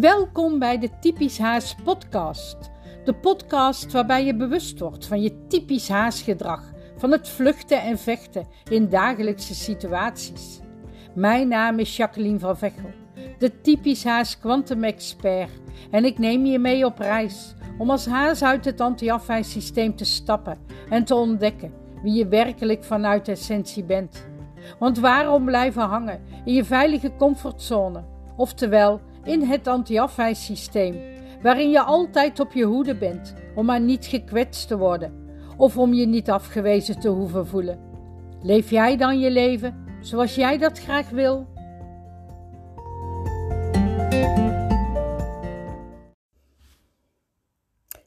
Welkom bij de Typisch Haas podcast. De podcast waarbij je bewust wordt van je typisch haasgedrag, van het vluchten en vechten in dagelijkse situaties. Mijn naam is Jacqueline van Vechel, de typisch haas quantum expert en ik neem je mee op reis om als haas uit het anti-afwijssysteem te stappen en te ontdekken wie je werkelijk vanuit essentie bent. Want waarom blijven hangen in je veilige comfortzone, oftewel in het anti-afwijssysteem, waarin je altijd op je hoede bent om maar niet gekwetst te worden of om je niet afgewezen te hoeven voelen? Leef jij dan je leven zoals jij dat graag wil?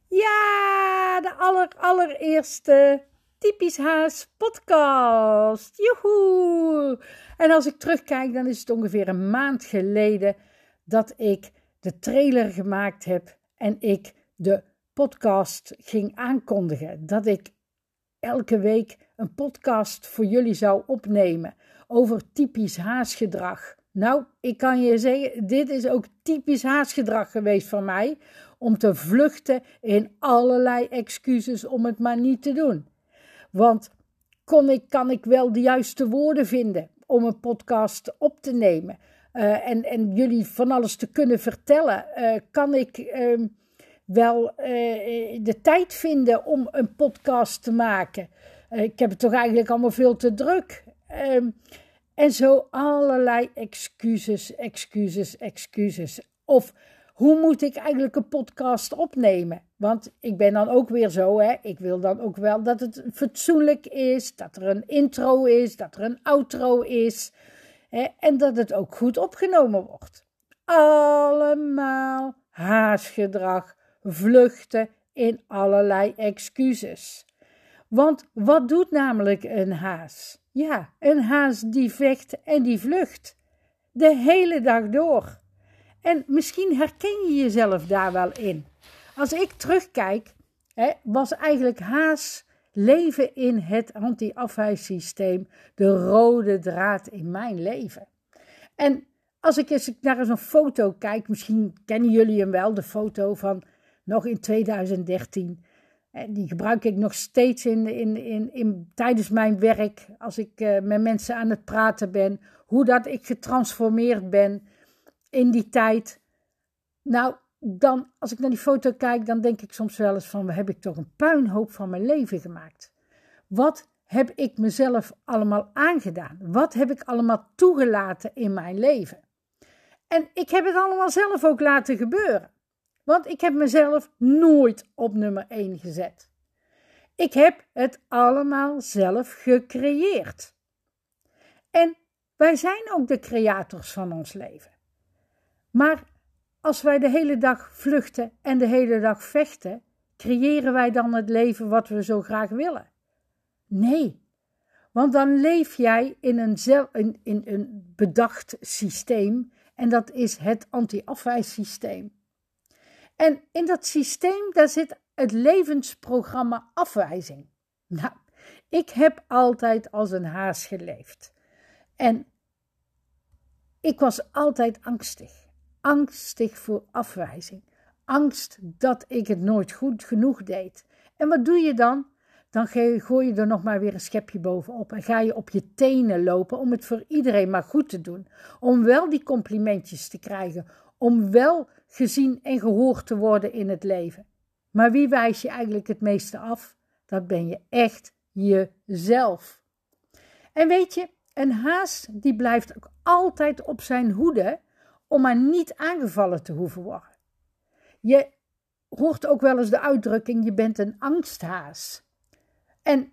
Ja, de aller, allereerste Typisch Haas podcast. Joehoe! En als ik terugkijk, dan is het ongeveer een maand geleden dat ik de trailer gemaakt heb en ik de podcast ging aankondigen. Dat ik elke week een podcast voor jullie zou opnemen over typisch haasgedrag. Nou, ik kan je zeggen, dit is ook typisch haasgedrag geweest van mij om te vluchten in allerlei excuses om het maar niet te doen. Want kon ik, kan ik wel de juiste woorden vinden om een podcast op te nemen? Uh, en, en jullie van alles te kunnen vertellen? Uh, kan ik uh, wel eh, de tijd vinden om een podcast te maken? ik heb het toch eigenlijk allemaal veel te druk. Ehm, en zo allerlei excuses, excuses, excuses. Of hoe moet ik eigenlijk een podcast opnemen? Want ik ben dan ook weer zo, hè. Ik wil dan ook wel dat het fatsoenlijk is, dat er een intro is, dat er een outro is. En dat het ook goed opgenomen wordt. Allemaal haasgedrag, vluchten in allerlei excuses. Want wat doet namelijk een haas? Ja, een haas die vecht en die vlucht. De hele dag door. En misschien herken je jezelf daar wel in. Als ik terugkijk, was eigenlijk haas leven in het anti-afwijssysteem de rode draad in mijn leven. En als ik eens naar zo'n foto kijk, misschien kennen jullie hem wel, de foto van nog in 2013. Die gebruik ik nog steeds in, in, in, tijdens mijn werk, als ik uh, met mensen aan het praten ben, hoe dat ik getransformeerd ben in die tijd. Nou, dan, als ik naar die foto kijk, dan denk ik soms wel eens van, heb ik toch een puinhoop van mijn leven gemaakt? Wat heb ik mezelf allemaal aangedaan? Wat heb ik allemaal toegelaten in mijn leven? En ik heb het allemaal zelf ook laten gebeuren. Want ik heb mezelf nooit op nummer 1 gezet. Ik heb het allemaal zelf gecreëerd. En wij zijn ook de creators van ons leven. Maar als wij de hele dag vluchten en de hele dag vechten, creëren wij dan het leven wat we zo graag willen? Nee, want dan leef jij in een, in, een bedacht systeem en dat is het anti-afwijssysteem. En in dat systeem daar zit het levensprogramma afwijzing. Nou, ik heb altijd als een haas geleefd. En ik was altijd angstig angstig voor afwijzing. Angst dat ik het nooit goed genoeg deed. En wat doe je dan? Dan gooi je er nog maar weer een schepje bovenop en ga je op je tenen lopen om het voor iedereen maar goed te doen. Om wel die complimentjes te krijgen, om wel gezien en gehoord te worden in het leven. Maar wie wijs je eigenlijk het meeste af? Dat ben je echt jezelf. En weet je, een haas die blijft ook altijd op zijn hoede om maar niet aangevallen te hoeven worden. Je hoort ook wel eens de uitdrukking: je bent een angsthaas. En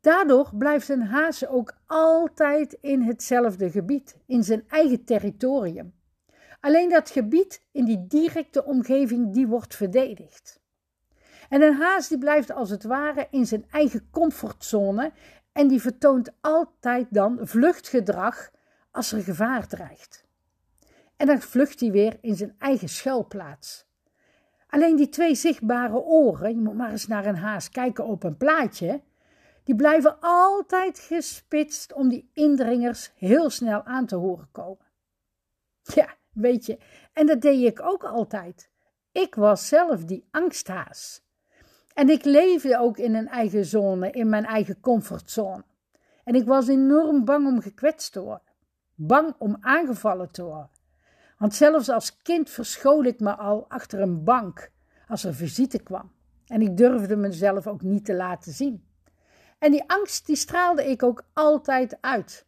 daardoor blijft een haas ook altijd in hetzelfde gebied, in zijn eigen territorium. Alleen dat gebied in die directe omgeving, die wordt verdedigd. En een haas die blijft als het ware in zijn eigen comfortzone en die vertoont altijd dan vluchtgedrag als er gevaar dreigt. En dan vlucht hij weer in zijn eigen schuilplaats. Alleen die twee zichtbare oren, je moet maar eens naar een haas kijken op een plaatje, die blijven altijd gespitst om die indringers heel snel aan te horen komen. Ja, weet je. En dat deed ik ook altijd. Ik was zelf die angsthaas. En ik leefde ook in een eigen zone, in mijn eigen comfortzone. En ik was enorm bang om gekwetst te worden. Bang om aangevallen te worden. Want zelfs als kind verschool ik me al achter een bank als er visite kwam. En ik durfde mezelf ook niet te laten zien. En die angst die straalde ik ook altijd uit.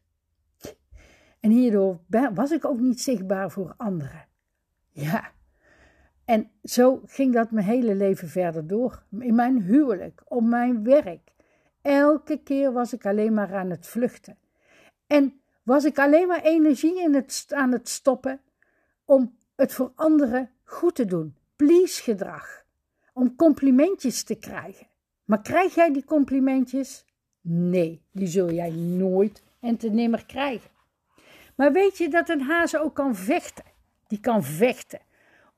En hierdoor was ik ook niet zichtbaar voor anderen. Ja. En zo ging dat mijn hele leven verder door. In mijn huwelijk, op mijn werk. Elke keer was ik alleen maar aan het vluchten. En was ik alleen maar energie in het, aan het stoppen om het voor anderen goed te doen. Please gedrag. Om complimentjes te krijgen. Maar krijg jij die complimentjes? Nee, die zul jij nooit en te nimmer krijgen. Maar weet je dat een haas ook kan vechten? Die kan vechten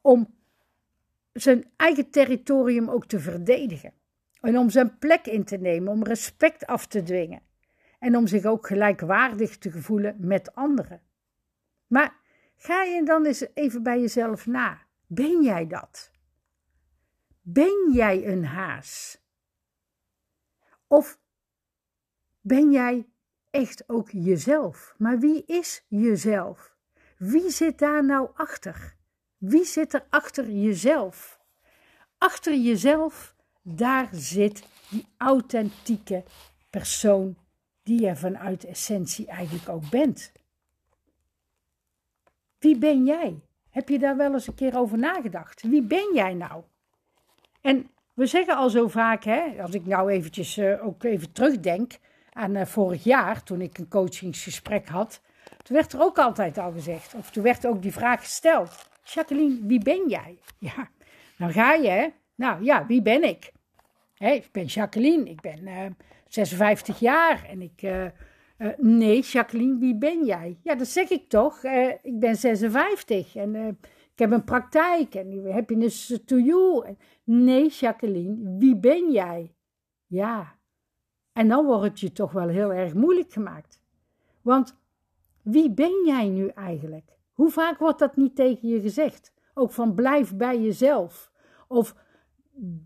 om zijn eigen territorium ook te verdedigen. En om zijn plek in te nemen, om respect af te dwingen. En om zich ook gelijkwaardig te voelen met anderen. Maar ga je dan eens even bij jezelf na. Ben jij dat? Ben jij een haas? Of ben jij echt ook jezelf? Maar wie is jezelf? Wie zit daar nou achter? Wie zit er achter jezelf? Achter jezelf, daar zit die authentieke persoon die je vanuit essentie eigenlijk ook bent. Wie ben jij? Heb je daar wel eens een keer over nagedacht? Wie ben jij nou? En we zeggen al zo vaak, hè, als ik nou eventjes uh, ook even terugdenk aan uh, vorig jaar, toen ik een coachingsgesprek had, toen werd er ook altijd al gezegd, of toen werd ook die vraag gesteld: Jacqueline, wie ben jij? Ja, dan ga je, hè? Nou ja, wie ben ik? Hey, ik ben Jacqueline, ik ben uh, 56 jaar en ik. Nee, Jacqueline, wie ben jij? Ja, dat zeg ik toch. ik ben 56 en ik heb een praktijk en happiness to you. Nee, Jacqueline, wie ben jij? Ja. En dan wordt het je toch wel heel erg moeilijk gemaakt. Want wie ben jij nu eigenlijk? Hoe vaak wordt dat niet tegen je gezegd? Ook van blijf bij jezelf. Of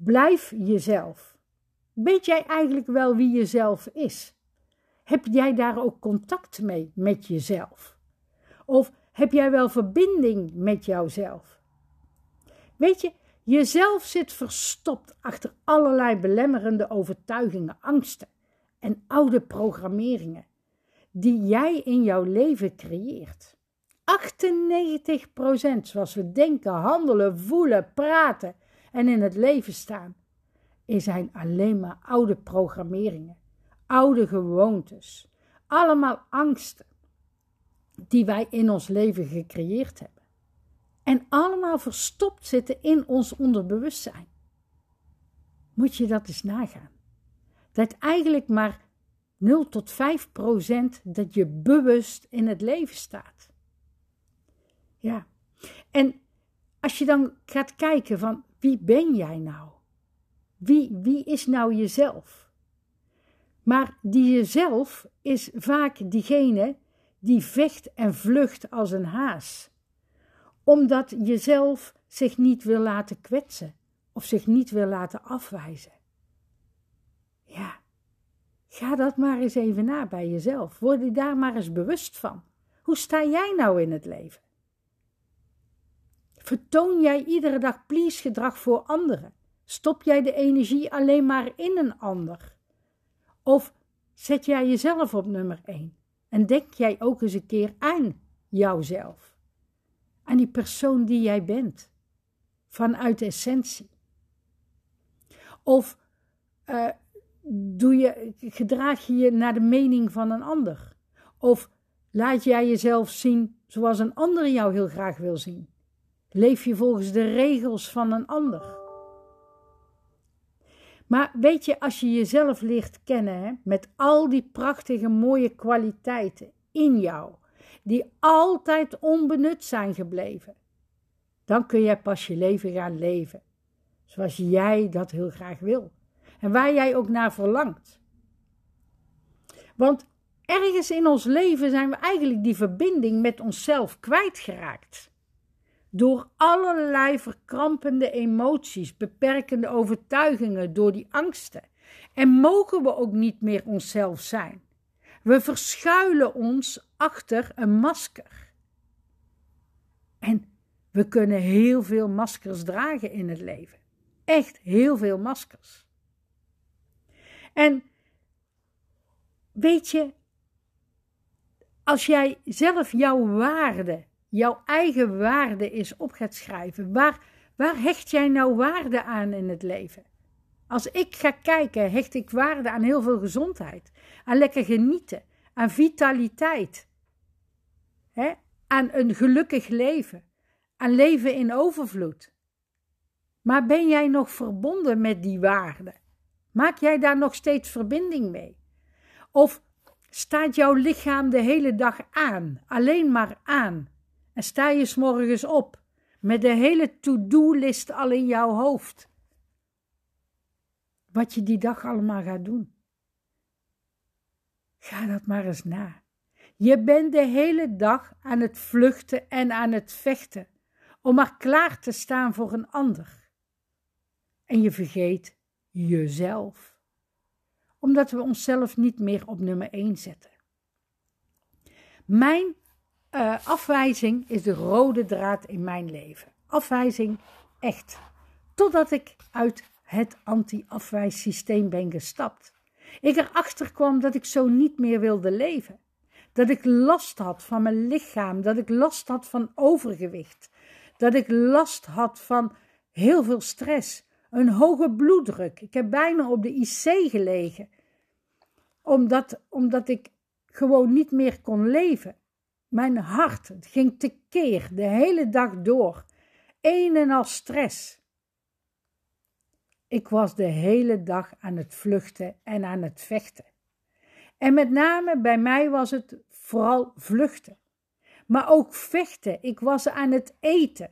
blijf jezelf. Weet jij eigenlijk wel wie jezelf is? Heb jij daar ook contact mee met jezelf? Of heb jij wel verbinding met jouzelf? Weet je, jezelf zit verstopt achter allerlei belemmerende overtuigingen, angsten en oude programmeringen die jij in jouw leven creëert. 98% zoals we denken, handelen, voelen, praten en in het leven staan, zijn alleen maar oude programmeringen, oude gewoontes, allemaal angsten die wij in ons leven gecreëerd hebben. En allemaal verstopt zitten in ons onderbewustzijn. Moet je dat eens nagaan. Dat eigenlijk maar 0 tot 5 procent dat je bewust in het leven staat. Ja. En als je dan gaat kijken van wie ben jij nou? Wie, wie is nou jezelf? Maar die jezelf is vaak diegene die vecht en vlucht als een haas, omdat jezelf zich niet wil laten kwetsen of zich niet wil laten afwijzen. Ja, ga dat maar eens even na bij jezelf. Word je daar maar eens bewust van. Hoe sta jij nou in het leven? Vertoon jij iedere dag please gedrag voor anderen? Stop jij de energie alleen maar in een ander? Of zet jij jezelf op nummer 1? En denk jij ook eens een keer aan jouzelf. Aan die persoon die jij bent. Vanuit essentie. Of uh, doe je, gedraag je je naar de mening van een ander? Of laat jij jezelf zien zoals een ander jou heel graag wil zien? Leef je volgens de regels van een ander? Maar weet je, als je jezelf leert kennen hè, met al die prachtige mooie kwaliteiten in jou, die altijd onbenut zijn gebleven, dan kun jij pas je leven gaan leven, zoals jij dat heel graag wil en waar jij ook naar verlangt. Want ergens in ons leven zijn we eigenlijk die verbinding met onszelf kwijtgeraakt. Door allerlei verkrampende emoties, beperkende overtuigingen, door die angsten. En mogen we ook niet meer onszelf zijn. We verschuilen ons achter een masker. En we kunnen heel veel maskers dragen in het leven. Echt heel veel maskers. En weet je, als jij zelf jouw waarde, jouw eigen waarde is op gaat schrijven, waar, waar hecht jij nou waarde aan in het leven? Als ik ga kijken, hecht ik waarde aan heel veel gezondheid, aan lekker genieten, aan vitaliteit, hè? aan een gelukkig leven, aan leven in overvloed. Maar ben jij nog verbonden met die waarde? Maak jij daar nog steeds verbinding mee? Of staat jouw lichaam de hele dag aan, alleen maar aan? En sta je morgens op met de hele to-do-list al in jouw hoofd? Wat je die dag allemaal gaat doen. Ga dat maar eens na. Je bent de hele dag aan het vluchten en aan het vechten om maar klaar te staan voor een ander. En je vergeet jezelf, omdat we onszelf niet meer op nummer 1 zetten. Mijn uh, afwijzing is de rode draad in mijn leven. Afwijzing, echt. Totdat ik uit het anti-afwijssysteem ben gestapt. Ik erachter kwam dat ik zo niet meer wilde leven. Dat ik last had van mijn lichaam, dat ik last had van overgewicht, dat ik last had van heel veel stress, een hoge bloeddruk. Ik heb bijna op de IC gelegen, omdat, omdat ik gewoon niet meer kon leven. Mijn hart ging tekeer de hele dag door, een en al stress. Ik was de hele dag aan het vluchten en aan het vechten. En met name bij mij was het vooral vluchten. Maar ook vechten. Ik was aan het eten.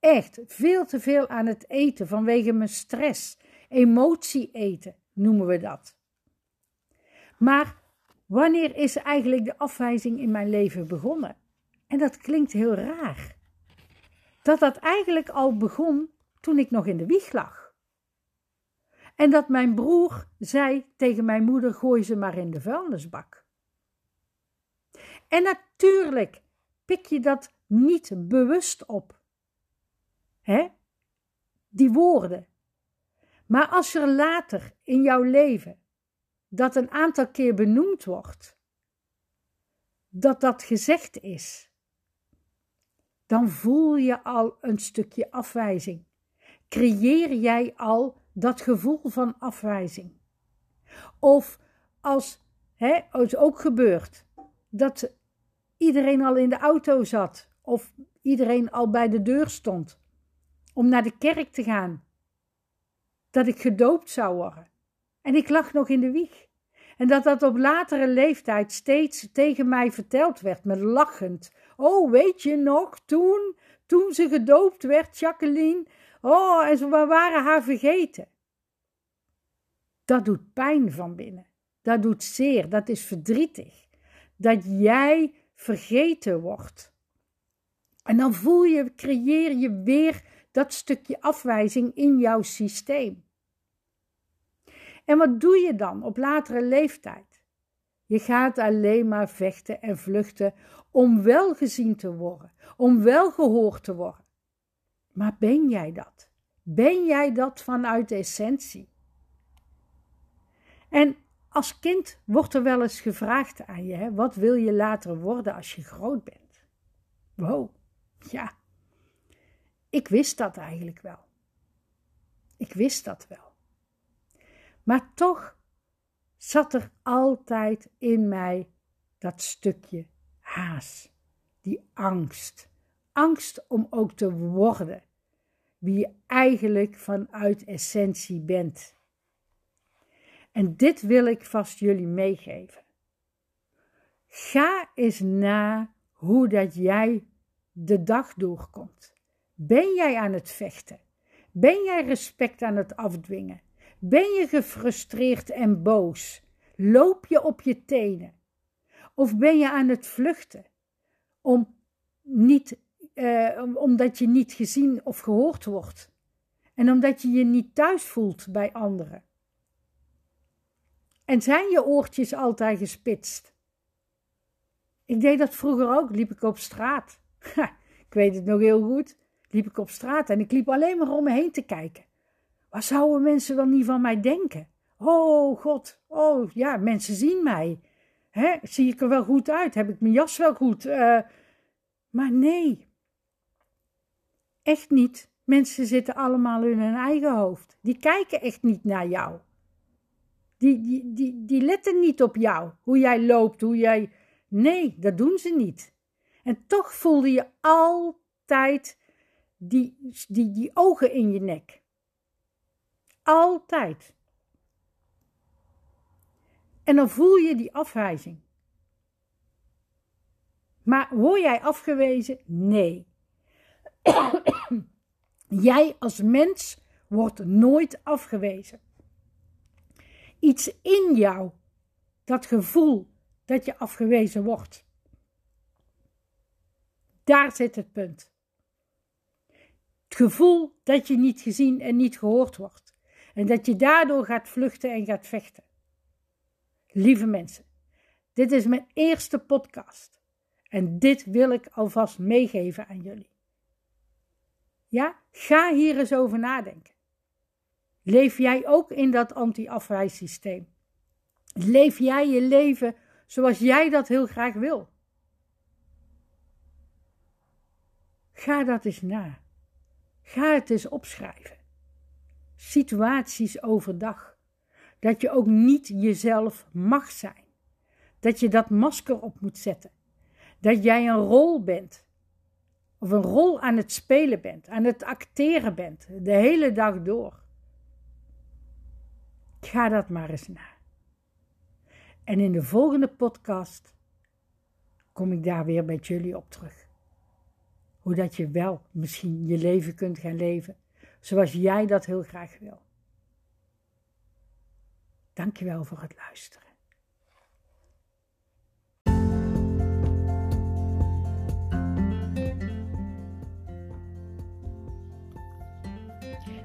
Echt veel te veel aan het eten vanwege mijn stress. Emotie eten noemen we dat. Maar wanneer is eigenlijk de afwijzing in mijn leven begonnen? En dat klinkt heel raar. Dat dat eigenlijk al begon toen ik nog in de wieg lag. En dat mijn broer zei tegen mijn moeder: gooi ze maar in de vuilnisbak. En natuurlijk pik je dat niet bewust op. Hè? Die woorden. Maar als er later in jouw leven dat een aantal keer benoemd wordt, dat dat gezegd is, dan voel je al een stukje afwijzing. Creëer jij al dat gevoel van afwijzing. Of als het ook gebeurt dat iedereen al in de auto zat of iedereen al bij de deur stond om naar de kerk te gaan, dat ik gedoopt zou worden. En ik lag nog in de wieg. En dat dat op latere leeftijd steeds tegen mij verteld werd, met lachend. Oh, weet je nog, toen, toen ze gedoopt werd, Jacqueline, Oh, en ze waren haar vergeten. Dat doet pijn van binnen. Dat doet zeer. Dat is verdrietig. Dat jij vergeten wordt. En dan voel je, creëer je weer dat stukje afwijzing in jouw systeem. En wat doe je dan op latere leeftijd? Je gaat alleen maar vechten en vluchten om wel gezien te worden, om wel gehoord te worden. Maar ben jij dat? Ben jij dat vanuit de essentie? En als kind wordt er wel eens gevraagd aan je: wat wil je later worden als je groot bent? Wow, ja. Ik wist dat eigenlijk wel. Ik wist dat wel. Maar toch zat er altijd in mij dat stukje haas, die angst angst om ook te worden wie je eigenlijk vanuit essentie bent. En dit wil ik vast jullie meegeven. Ga eens na hoe dat jij de dag doorkomt. Ben jij aan het vechten? Ben jij respect aan het afdwingen? Ben je gefrustreerd en boos? Loop je op je tenen? Of ben je aan het vluchten om niet eh, omdat je niet gezien of gehoord wordt. En omdat je je niet thuis voelt bij anderen. En zijn je oortjes altijd gespitst? Ik deed dat vroeger ook, liep ik op straat. ik weet het nog heel goed. Liep ik op straat en ik liep alleen maar om me heen te kijken. Wat zouden mensen wel niet van mij denken? Oh God, oh ja, mensen zien mij. Hè, zie ik er wel goed uit? Heb ik mijn jas wel goed? Uh, maar nee, echt niet. Mensen zitten allemaal in hun eigen hoofd. Die kijken echt niet naar jou. Die, die, die, die letten niet op jou, hoe jij loopt, hoe jij. Nee, dat doen ze niet. En toch voelde je altijd die, die, die ogen in je nek. Altijd. En dan voel je die afwijzing. Maar word jij afgewezen? Nee. jij als mens wordt nooit afgewezen. Iets in jou, dat gevoel dat je afgewezen wordt. Daar zit het punt. Het gevoel dat je niet gezien en niet gehoord wordt. En dat je daardoor gaat vluchten en gaat vechten. Lieve mensen, dit is mijn eerste podcast. En dit wil ik alvast meegeven aan jullie. Ja, ga hier eens over nadenken. Leef jij ook in dat anti-afwijssysteem? Leef jij je leven zoals jij dat heel graag wil? Ga dat eens na. Ga het eens opschrijven. Situaties overdag. Dat je ook niet jezelf mag zijn. Dat je dat masker op moet zetten. Dat jij een rol bent. Of een rol aan het spelen bent, aan het acteren bent, de hele dag door. Ga dat maar eens na. En in de volgende podcast kom ik daar weer met jullie op terug. Hoe dat je wel misschien je leven kunt gaan leven zoals jij dat heel graag wil. Dankjewel voor het luisteren.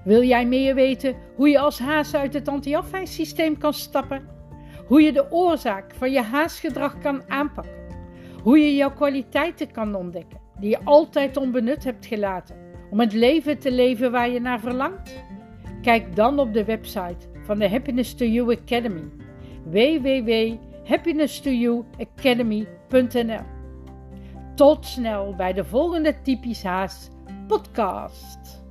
Wil jij meer weten hoe je als haas uit het anti-afwijssysteem kan stappen? Hoe je de oorzaak van je haasgedrag kan aanpakken? Hoe je jouw kwaliteiten kan ontdekken die je altijd onbenut hebt gelaten om het leven te leven waar je naar verlangt? Kijk dan op de website van de Happiness to You Academy www.happiness2youacademy.nl Tot snel bij de volgende Typisch Haas podcast.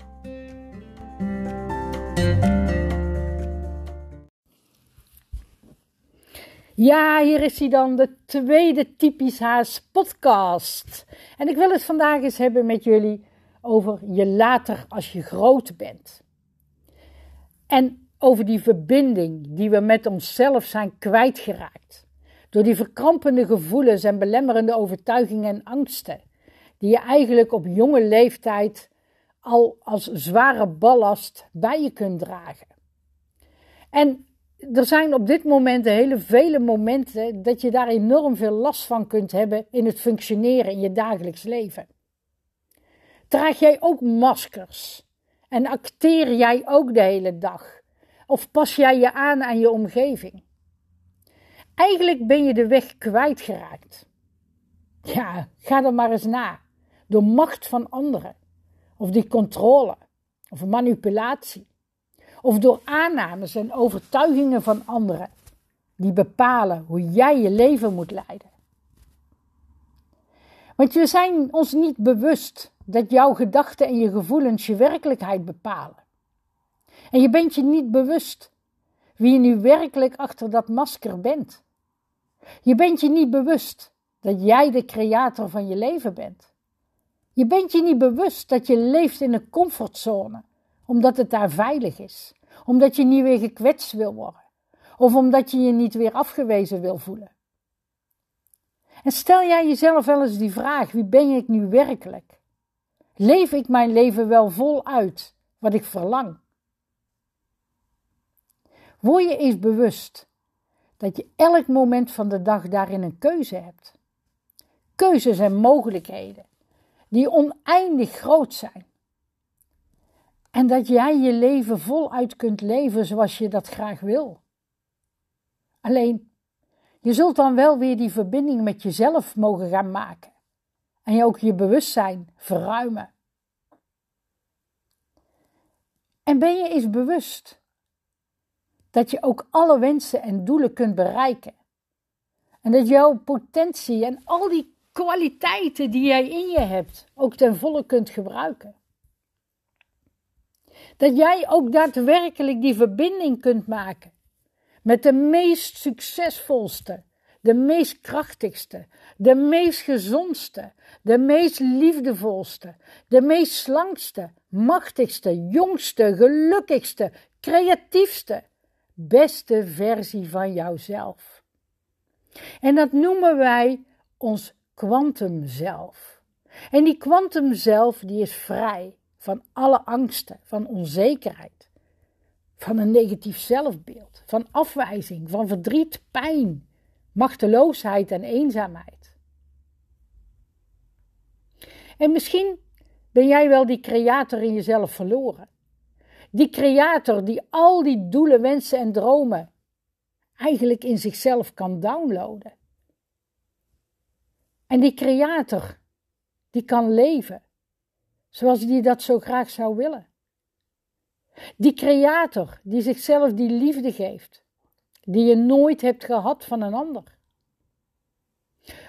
Ja, hier is hij dan, de tweede Typisch Haas podcast. En ik wil het vandaag eens hebben met jullie over je later als je groot bent. En over die verbinding die we met onszelf zijn kwijtgeraakt. Door die verkrampende gevoelens en belemmerende overtuigingen en angsten, die je eigenlijk op jonge leeftijd al als zware ballast bij je kunt dragen. En er zijn op dit moment hele vele momenten dat je daar enorm veel last van kunt hebben in het functioneren in je dagelijks leven. Draag jij ook maskers? En acteer jij ook de hele dag? Of pas jij je aan aan je omgeving? Eigenlijk ben je de weg kwijtgeraakt. Ja, ga er maar eens na. Door macht van anderen. Of die controle. Of manipulatie. Of door aannames en overtuigingen van anderen. Die bepalen hoe jij je leven moet leiden. Want we zijn ons niet bewust dat jouw gedachten en je gevoelens je werkelijkheid bepalen. En je bent je niet bewust wie je nu werkelijk achter dat masker bent. Je bent je niet bewust dat jij de creator van je leven bent. Je bent je niet bewust dat je leeft in een comfortzone, omdat het daar veilig is, omdat je niet weer gekwetst wil worden, of omdat je je niet weer afgewezen wil voelen. En stel jij jezelf wel eens die vraag: wie ben ik nu werkelijk? Leef ik mijn leven wel vol uit wat ik verlang? Word je eens bewust dat je elk moment van de dag daarin een keuze hebt. Keuzes en mogelijkheden die oneindig groot zijn. En dat jij je leven voluit kunt leven zoals je dat graag wil. Alleen, je zult dan wel weer die verbinding met jezelf mogen gaan maken. En je ook je bewustzijn verruimen. En ben je eens bewust dat je ook alle wensen en doelen kunt bereiken. En dat jouw potentie en al die kwaliteiten die jij in je hebt ook ten volle kunt gebruiken. Dat jij ook daadwerkelijk die verbinding kunt maken met de meest succesvolste, de meest krachtigste, de meest gezondste, de meest liefdevolste, de meest slankste, machtigste, jongste, gelukkigste, creatiefste, beste versie van jouzelf. En dat noemen wij ons kwantum zelf. En die kwantum zelf die is vrij van alle angsten, van onzekerheid, van een negatief zelfbeeld, van afwijzing, van verdriet, pijn, machteloosheid en eenzaamheid. En misschien ben jij wel die creator in jezelf verloren. Die creator die al die doelen, wensen en dromen eigenlijk in zichzelf kan downloaden. En die creator die kan leven zoals die dat zo graag zou willen. Die creator die zichzelf die liefde geeft, die je nooit hebt gehad van een ander.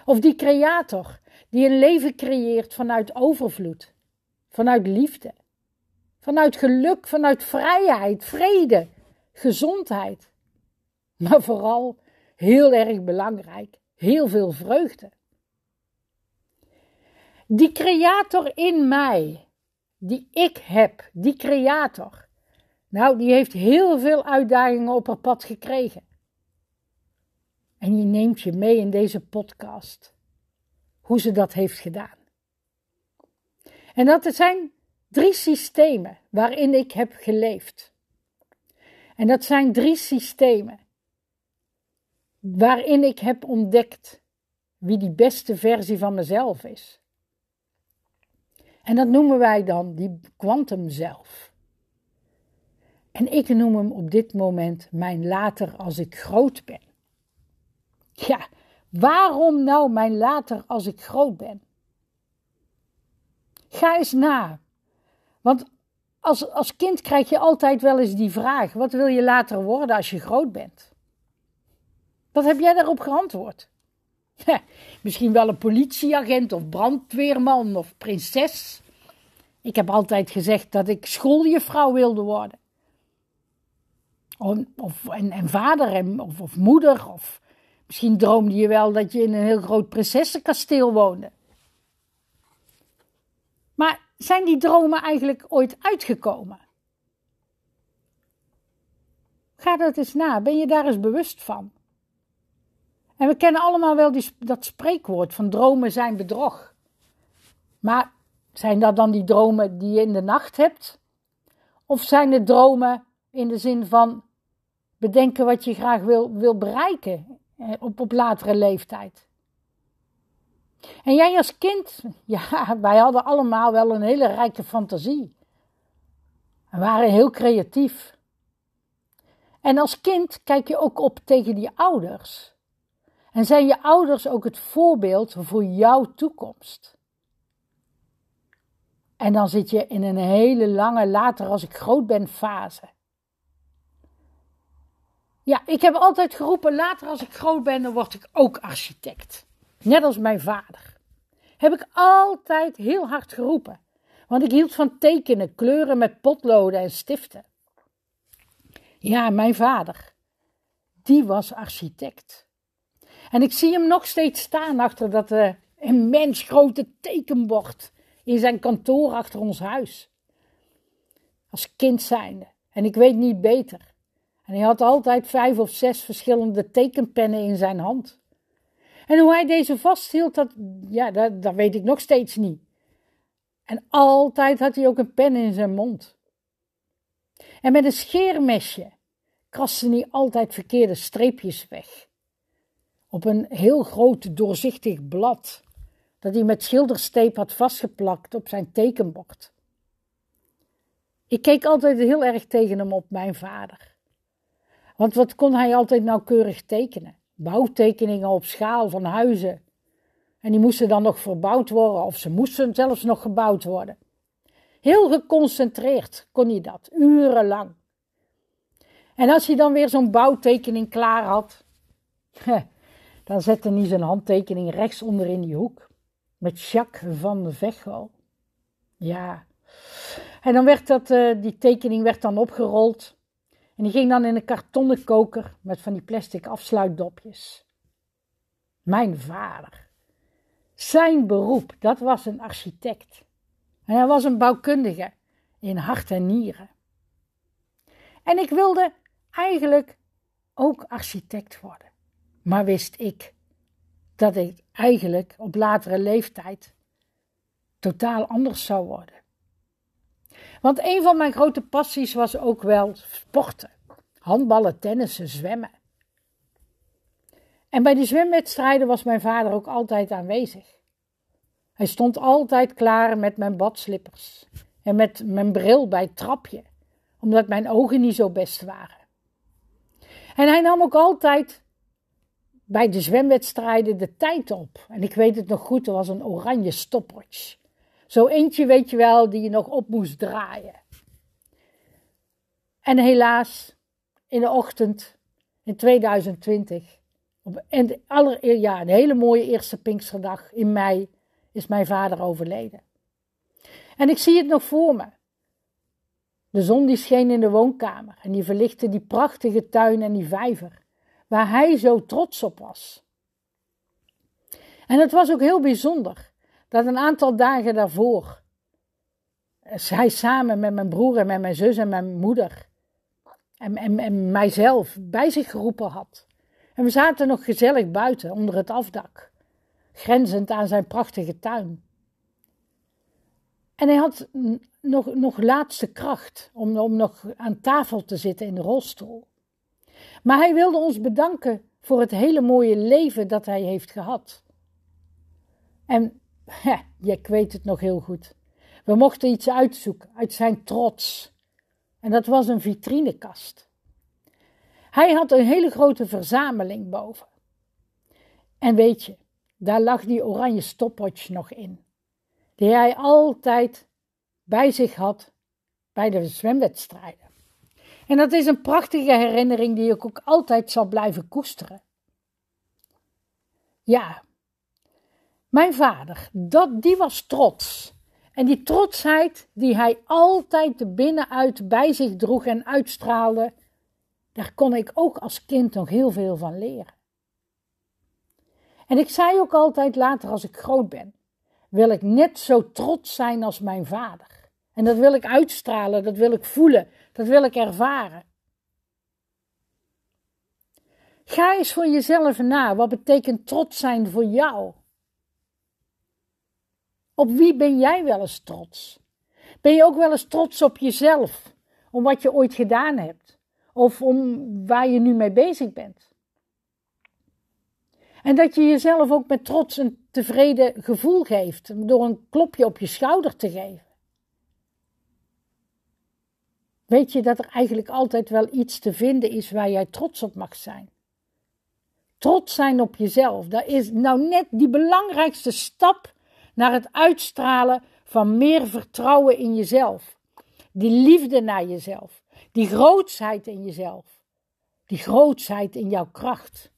Of die creator die een leven creëert vanuit overvloed, vanuit liefde, vanuit geluk, vanuit vrijheid, vrede, gezondheid. Maar vooral, heel erg belangrijk, heel veel vreugde. Die creator in mij, die ik heb, die creator, nou, die heeft heel veel uitdagingen op haar pad gekregen. En die neemt je mee in deze podcast, hoe ze dat heeft gedaan. En dat zijn drie systemen waarin ik heb geleefd. En dat zijn drie systemen waarin ik heb ontdekt wie die beste versie van mezelf is. En dat noemen wij dan die kwantum zelf. En ik noem hem op dit moment mijn later als ik groot ben. Ja, waarom nou mijn later als ik groot ben? Ga eens na. Want als, als kind krijg je altijd wel eens die vraag: wat wil je later worden als je groot bent? Wat heb jij daarop geantwoord? misschien wel een politieagent of brandweerman of prinses. Ik heb altijd gezegd dat ik schooljuffrouw wilde worden. Of, en, en vader en, of, of moeder. Of misschien droomde je wel dat je in een heel groot prinsessenkasteel woonde. Maar zijn die dromen eigenlijk ooit uitgekomen? Ga dat eens na. Ben je daar eens bewust van? En we kennen allemaal wel die, dat spreekwoord van dromen zijn bedrog. Maar zijn dat dan die dromen die je in de nacht hebt? Of zijn het dromen in de zin van bedenken wat je graag wil, wil bereiken op, op latere leeftijd? En jij als kind, ja, wij hadden allemaal wel een hele rijke fantasie. We waren heel creatief. En als kind kijk je ook op tegen die ouders. En zijn je ouders ook het voorbeeld voor jouw toekomst? En dan zit je in een hele lange later als ik groot ben fase. Ja, ik heb altijd geroepen later als ik groot ben dan word ik ook architect. Net als mijn vader. Heb ik altijd heel hard geroepen. Want ik hield van tekenen, kleuren met potloden en stiften. Ja, mijn vader. Die was architect. En ik zie hem nog steeds staan achter dat uh, immens grote tekenbord in zijn kantoor achter ons huis. Als kind zijnde. En ik weet niet beter. En hij had altijd vijf of zes verschillende tekenpennen in zijn hand. En hoe hij deze vasthield, dat, ja, dat, dat weet ik nog steeds niet. En altijd had hij ook een pen in zijn mond. En met een scheermesje kraste hij altijd verkeerde streepjes weg. Op een heel groot doorzichtig blad dat hij met schildersteep had vastgeplakt op zijn tekenbord. Ik keek altijd heel erg tegen hem op, mijn vader. Want wat kon hij altijd nauwkeurig tekenen? Bouwtekeningen op schaal van huizen. En die moesten dan nog verbouwd worden, of ze moesten zelfs nog gebouwd worden. Heel geconcentreerd kon hij dat, urenlang. En als hij dan weer zo'n bouwtekening klaar had, dan zette hij zijn handtekening rechts onder in die hoek. Met Jacques van Vechel. Ja. En dan werd dat, uh, die tekening werd dan opgerold. En die ging dan in een kartonnen koker met van die plastic afsluitdopjes. Mijn vader. Zijn beroep, dat was een architect. En hij was een bouwkundige in hart en nieren. En ik wilde eigenlijk ook architect worden. Maar wist ik dat ik eigenlijk op latere leeftijd totaal anders zou worden. Want een van mijn grote passies was ook wel sporten. Handballen, tennissen, zwemmen. En bij die zwemwedstrijden was mijn vader ook altijd aanwezig. Hij stond altijd klaar met mijn badslippers en met mijn bril bij het trapje, omdat mijn ogen niet zo best waren. En hij nam ook altijd bij de zwemwedstrijden de tijd op. En ik weet het nog goed, er was een oranje stopwatch. Zo eentje, weet je wel, die je nog op moest draaien. En helaas, in de ochtend in 2020, op, en ja, een hele mooie eerste Pinksterdag in mei, is mijn vader overleden. En ik zie het nog voor me. De zon die scheen in de woonkamer en die verlichtte die prachtige tuin en die vijver, waar hij zo trots op was. En het was ook heel bijzonder dat een aantal dagen daarvoor hij samen met mijn broer en met mijn zus en mijn moeder en, en, en mijzelf bij zich geroepen had. En we zaten nog gezellig buiten onder het afdak grenzend aan zijn prachtige tuin. En hij had nog, nog laatste kracht om, om nog aan tafel te zitten in de rolstoel. Maar hij wilde ons bedanken voor het hele mooie leven dat hij heeft gehad. En ja, ik weet het nog heel goed. We mochten iets uitzoeken uit zijn trots. En dat was een vitrinekast. Hij had een hele grote verzameling boven. En weet je, daar lag die oranje stopwatch nog in, die hij altijd bij zich had bij de zwemwedstrijden. En dat is een prachtige herinnering die ik ook altijd zal blijven koesteren. Ja, mijn vader, dat, die was trots. En die trotsheid die hij altijd binnenuit bij zich droeg en uitstraalde, daar kon ik ook als kind nog heel veel van leren. En ik zei ook altijd later als ik groot ben, wil ik net zo trots zijn als mijn vader. En dat wil ik uitstralen, dat wil ik voelen, dat wil ik ervaren. Ga eens voor jezelf na. Wat betekent trots zijn voor jou? Op wie ben jij wel eens trots? Ben je ook wel eens trots op jezelf, om wat je ooit gedaan hebt, of om waar je nu mee bezig bent? En dat je jezelf ook met trots een tevreden gevoel geeft, door een klopje op je schouder te geven. Weet je dat er eigenlijk altijd wel iets te vinden is waar jij trots op mag zijn? Trots zijn op jezelf, dat is nou net die belangrijkste stap naar het uitstralen van meer vertrouwen in jezelf. Die liefde naar jezelf, die grootsheid in jezelf, die grootsheid in jouw kracht.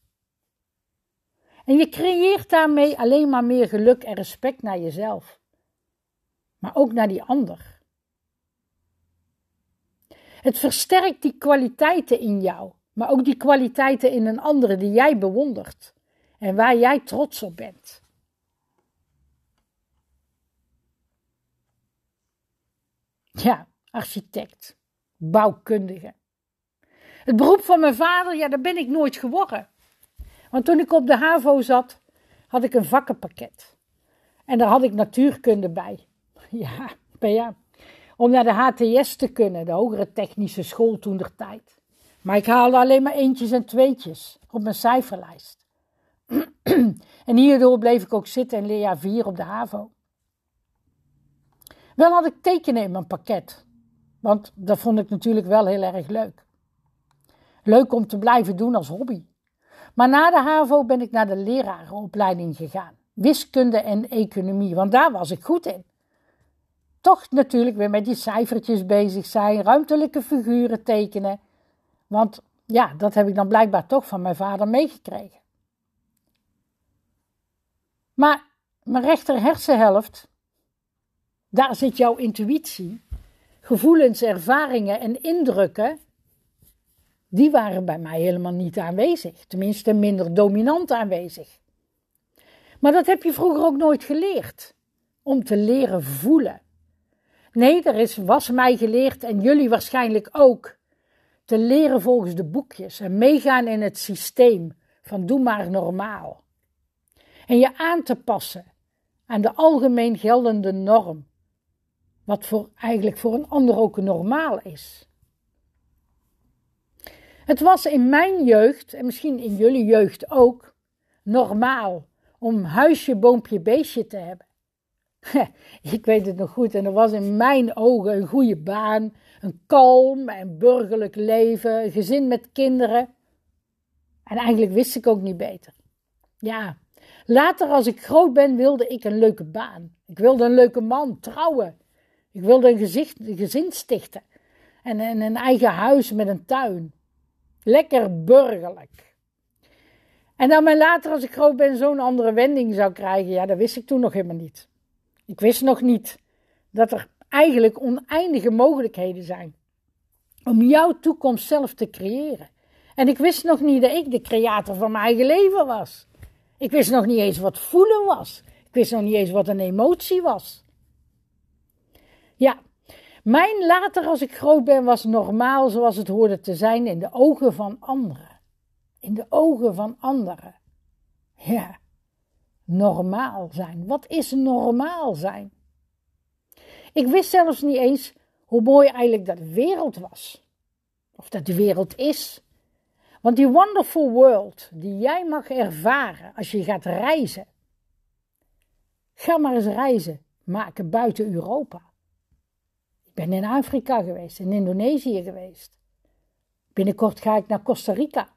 En je creëert daarmee alleen maar meer geluk en respect naar jezelf, maar ook naar die ander. Het versterkt die kwaliteiten in jou, maar ook die kwaliteiten in een andere die jij bewondert en waar jij trots op bent. Ja, architect, bouwkundige. Het beroep van mijn vader, ja, daar ben ik nooit geworden. Want toen ik op de HAVO zat, had ik een vakkenpakket. En daar had ik natuurkunde bij. Ja, ja. Om naar de HTS te kunnen, de hogere technische school toen der tijd. Maar ik haalde alleen maar eentjes en tweetjes op mijn cijferlijst. En hierdoor bleef ik ook zitten in leerjaar 4 op de HAVO. Wel had ik tekenen in mijn pakket, want dat vond ik natuurlijk wel heel erg leuk. Leuk om te blijven doen als hobby. Maar na de HAVO ben ik naar de lerarenopleiding gegaan. Wiskunde en economie, want daar was ik goed in. Toch natuurlijk weer met die cijfertjes bezig zijn, ruimtelijke figuren tekenen. Want ja, dat heb ik dan blijkbaar toch van mijn vader meegekregen. Maar mijn rechter hersenhelft, daar zit jouw intuïtie, gevoelens, ervaringen en indrukken, die waren bij mij helemaal niet aanwezig. Tenminste, minder dominant aanwezig. Maar dat heb je vroeger ook nooit geleerd. Om te leren voelen. Nee, er is, was mij geleerd en jullie waarschijnlijk ook. Te leren volgens de boekjes en meegaan in het systeem van doe maar normaal. En je aan te passen aan de algemeen geldende norm. Wat voor, eigenlijk voor een ander ook normaal is. Het was in mijn jeugd, en misschien in jullie jeugd ook, normaal om huisje, boompje, beestje te hebben. Ik weet het nog goed, en er was in mijn ogen een goede baan, een kalm en burgerlijk leven, een gezin met kinderen. En eigenlijk wist ik ook niet beter. Ja, later als ik groot ben, wilde ik een leuke baan. Ik wilde een leuke man, trouwen. Ik wilde een, gezicht, gezin stichten. En, en een eigen huis met een tuin. Lekker burgerlijk. En dan maar later, als ik groot ben, zo'n andere wending zou krijgen, ja, dat wist ik toen nog helemaal niet. Ik wist nog niet dat er eigenlijk oneindige mogelijkheden zijn om jouw toekomst zelf te creëren. En ik wist nog niet dat ik de creator van mijn eigen leven was. Ik wist nog niet eens wat voelen was. Ik wist nog niet eens wat een emotie was. Ja, mijn later als ik groot ben was normaal zoals het hoorde te zijn in de ogen van anderen. In de ogen van anderen. Ja, normaal zijn. Wat is normaal zijn? Ik wist zelfs niet eens hoe mooi eigenlijk dat wereld was. Of dat de wereld is. Want die wonderful world die jij mag ervaren als je gaat reizen. Ga maar eens reizen maken buiten Europa. Ben in Afrika geweest, in Indonesië geweest. Binnenkort ga ik naar Costa Rica.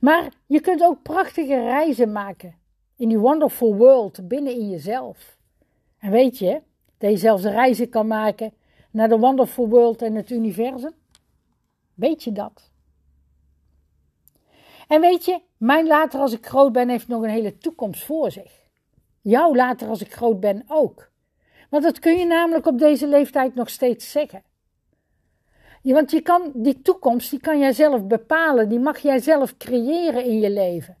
Maar je kunt ook prachtige reizen maken in die wonderful world binnen in jezelf. En weet je dat je zelfs reizen kan maken naar de wonderful world en het universum? Weet je dat? En weet je, mijn later als ik groot ben heeft nog een hele toekomst voor zich. Jouw later als ik groot ben ook. Want dat kun je namelijk op deze leeftijd nog steeds zeggen. want je kan die toekomst, die kan jij zelf bepalen, die mag jij zelf creëren in je leven.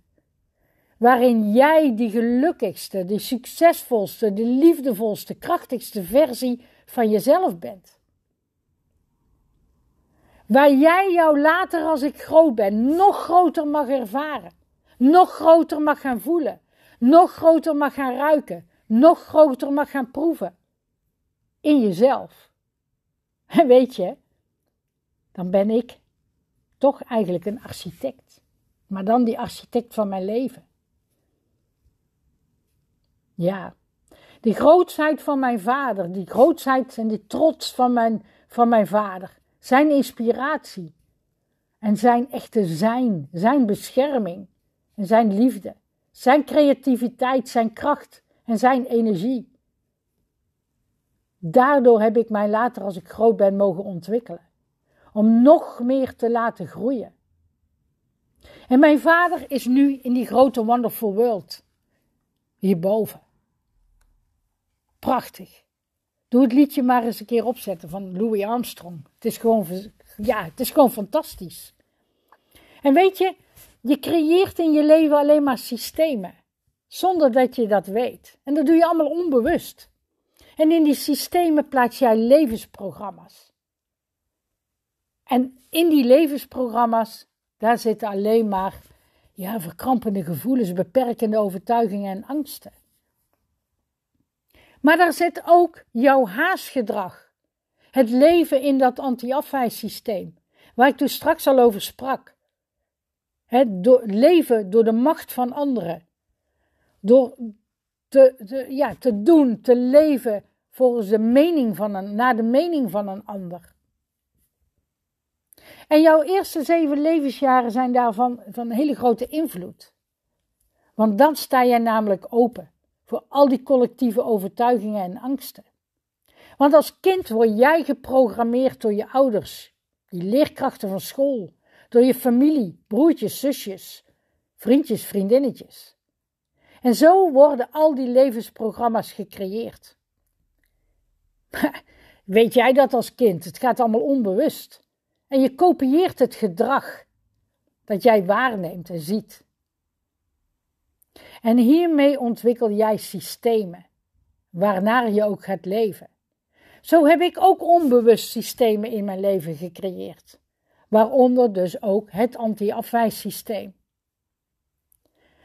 Waarin jij die gelukkigste, de succesvolste, de liefdevolste, krachtigste versie van jezelf bent. Waar jij jou later als ik groot ben nog groter mag ervaren. Nog groter mag gaan voelen. Nog groter mag gaan ruiken. Nog groter mag gaan proeven. In jezelf. En weet je, dan ben ik toch eigenlijk een architect. Maar dan die architect van mijn leven. Ja, die grootsheid van mijn vader, die grootsheid en die trots van mijn, van mijn vader, zijn inspiratie en zijn echte zijn, zijn bescherming en zijn liefde, zijn creativiteit, zijn kracht en zijn energie. Daardoor heb ik mij later als ik groot ben mogen ontwikkelen, om nog meer te laten groeien. En mijn vader is nu in die grote wonderful world, hierboven. Prachtig. Doe het liedje maar eens een keer opzetten van Louis Armstrong. Het is gewoon, ja, het is gewoon fantastisch. En weet je, je creëert in je leven alleen maar systemen. Zonder dat je dat weet. En dat doe je allemaal onbewust. En in die systemen plaats jij levensprogramma's. En in die levensprogramma's, daar zitten alleen maar ja, verkrampende gevoelens, beperkende overtuigingen en angsten. Maar daar zit ook jouw haasgedrag. Het leven in dat anti-afwijssysteem, waar ik toen straks al over sprak. Het leven door de macht van anderen, door te, ja, te doen, te leven volgens de mening van een, naar de mening van een ander. En jouw eerste zeven levensjaren zijn daarvan van hele grote invloed. Want dan sta jij namelijk open voor al die collectieve overtuigingen en angsten. Want als kind word jij geprogrammeerd door je ouders, die leerkrachten van school, door je familie, broertjes, zusjes, vriendjes, vriendinnetjes. En zo worden al die levensprogramma's gecreëerd. Weet jij dat als kind? Het gaat allemaal onbewust. En je kopieert het gedrag dat jij waarneemt en ziet. En hiermee ontwikkel jij systemen, waarnaar je ook gaat leven. Zo heb ik ook onbewust systemen in mijn leven gecreëerd, waaronder dus ook het anti-afwijssysteem.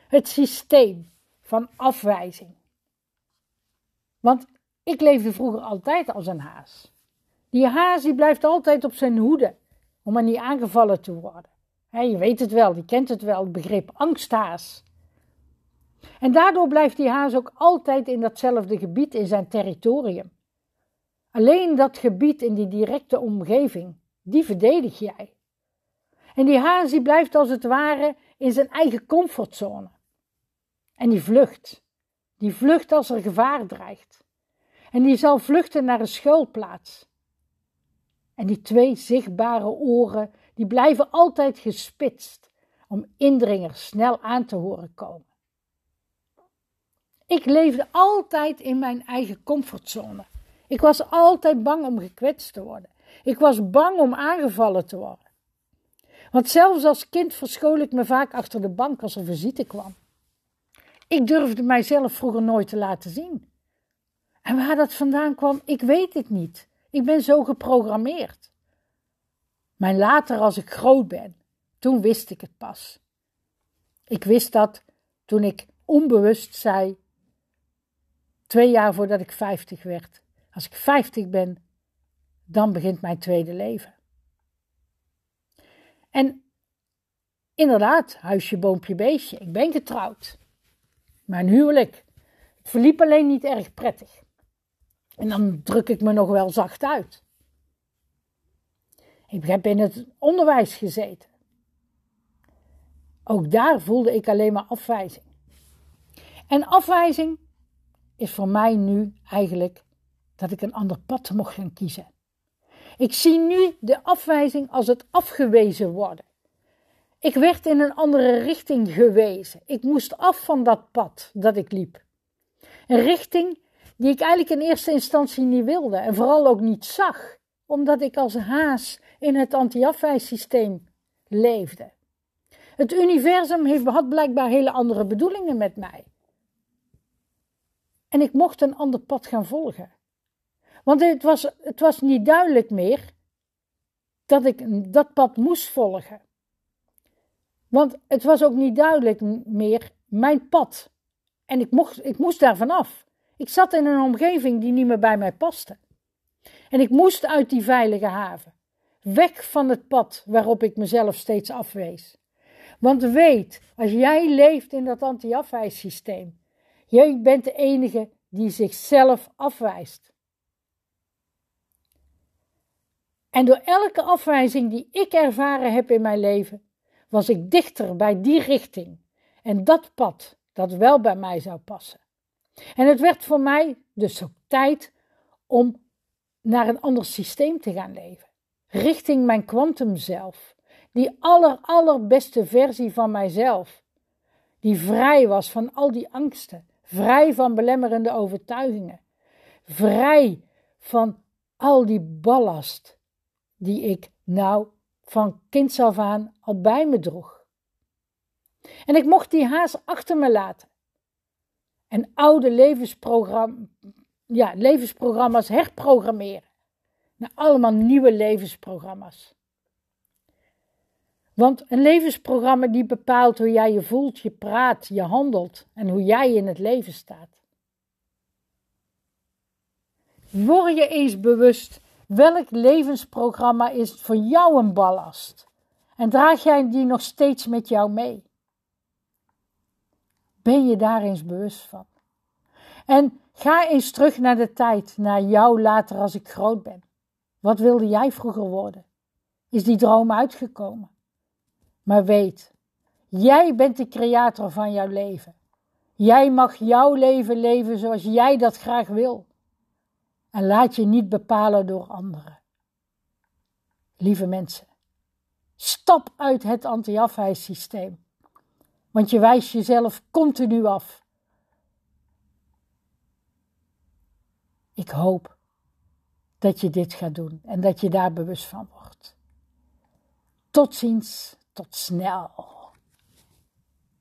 Het systeem van afwijzing. Want ik leefde vroeger altijd als een haas. Die haas die blijft altijd op zijn hoede om maar niet aangevallen te worden. je weet het wel, die kent het wel, het begrip angsthaas. En daardoor blijft die haas ook altijd in datzelfde gebied in zijn territorium. Alleen dat gebied in die directe omgeving, die verdedig jij. En die haas die blijft als het ware in zijn eigen comfortzone. En die vlucht. Die vlucht als er gevaar dreigt. En die zal vluchten naar een schuilplaats. En die twee zichtbare oren, die blijven altijd gespitst om indringers snel aan te horen komen. Ik leefde altijd in mijn eigen comfortzone. Ik was altijd bang om gekwetst te worden. Ik was bang om aangevallen te worden. Want zelfs als kind verschool ik me vaak achter de bank als er visite kwam. Ik durfde mijzelf vroeger nooit te laten zien. En waar dat vandaan kwam, ik weet het niet. Ik ben zo geprogrammeerd. Maar later, als ik groot ben, toen wist ik het pas. Ik wist dat toen ik onbewust zei, twee jaar voordat ik 50 werd. Als ik 50 ben, dan begint mijn tweede leven. En inderdaad, huisje, boompje, beestje. Ik ben getrouwd. Mijn huwelijk. Het verliep alleen niet erg prettig. En dan druk ik me nog wel zacht uit. Ik heb in het onderwijs gezeten. Ook daar voelde ik alleen maar afwijzing. En afwijzing is voor mij nu eigenlijk dat ik een ander pad mocht gaan kiezen. Ik zie nu de afwijzing als het afgewezen worden. Ik werd in een andere richting gewezen. Ik moest af van dat pad dat ik liep. Een richting die ik eigenlijk in eerste instantie niet wilde en vooral ook niet zag, omdat ik als haas in het anti-afwijssysteem leefde. Het universum heeft, had blijkbaar hele andere bedoelingen met mij. En ik mocht een ander pad gaan volgen. Want het was, het was niet duidelijk meer dat ik dat pad moest volgen. Want het was ook niet duidelijk meer mijn pad. En ik, mocht, ik moest daar vanaf. Ik zat in een omgeving die niet meer bij mij paste. En ik moest uit die veilige haven. Weg van het pad waarop ik mezelf steeds afwees. Want weet, als jij leeft in dat anti-afwijssysteem, jij bent de enige die zichzelf afwijst. En door elke afwijzing die ik ervaren heb in mijn leven, was ik dichter bij die richting en dat pad dat wel bij mij zou passen. En het werd voor mij dus ook tijd om naar een ander systeem te gaan leven, richting mijn kwantum zelf, die aller allerbeste versie van mijzelf, die vrij was van al die angsten, vrij van belemmerende overtuigingen, vrij van al die ballast die ik nou van kinds af aan al bij me droeg. En ik mocht die haas achter me laten. En oude ja, levensprogramma's herprogrammeren. Naar allemaal nieuwe levensprogramma's. Want een levensprogramma die bepaalt hoe jij je voelt, je praat, je handelt en hoe jij in het leven staat. Word je eens bewust welk levensprogramma is voor jou een ballast? En draag jij die nog steeds met jou mee? Ben je daar eens bewust van? En ga eens terug naar de tijd, naar jou later als ik groot ben. Wat wilde jij vroeger worden? Is die droom uitgekomen? Maar weet, jij bent de creator van jouw leven. Jij mag jouw leven leven zoals jij dat graag wil. En laat je niet bepalen door anderen. Lieve mensen, stap uit het anti-afwijssysteem. Want je wijst jezelf continu af. Ik hoop dat je dit gaat doen en dat je daar bewust van wordt. Tot ziens, tot snel.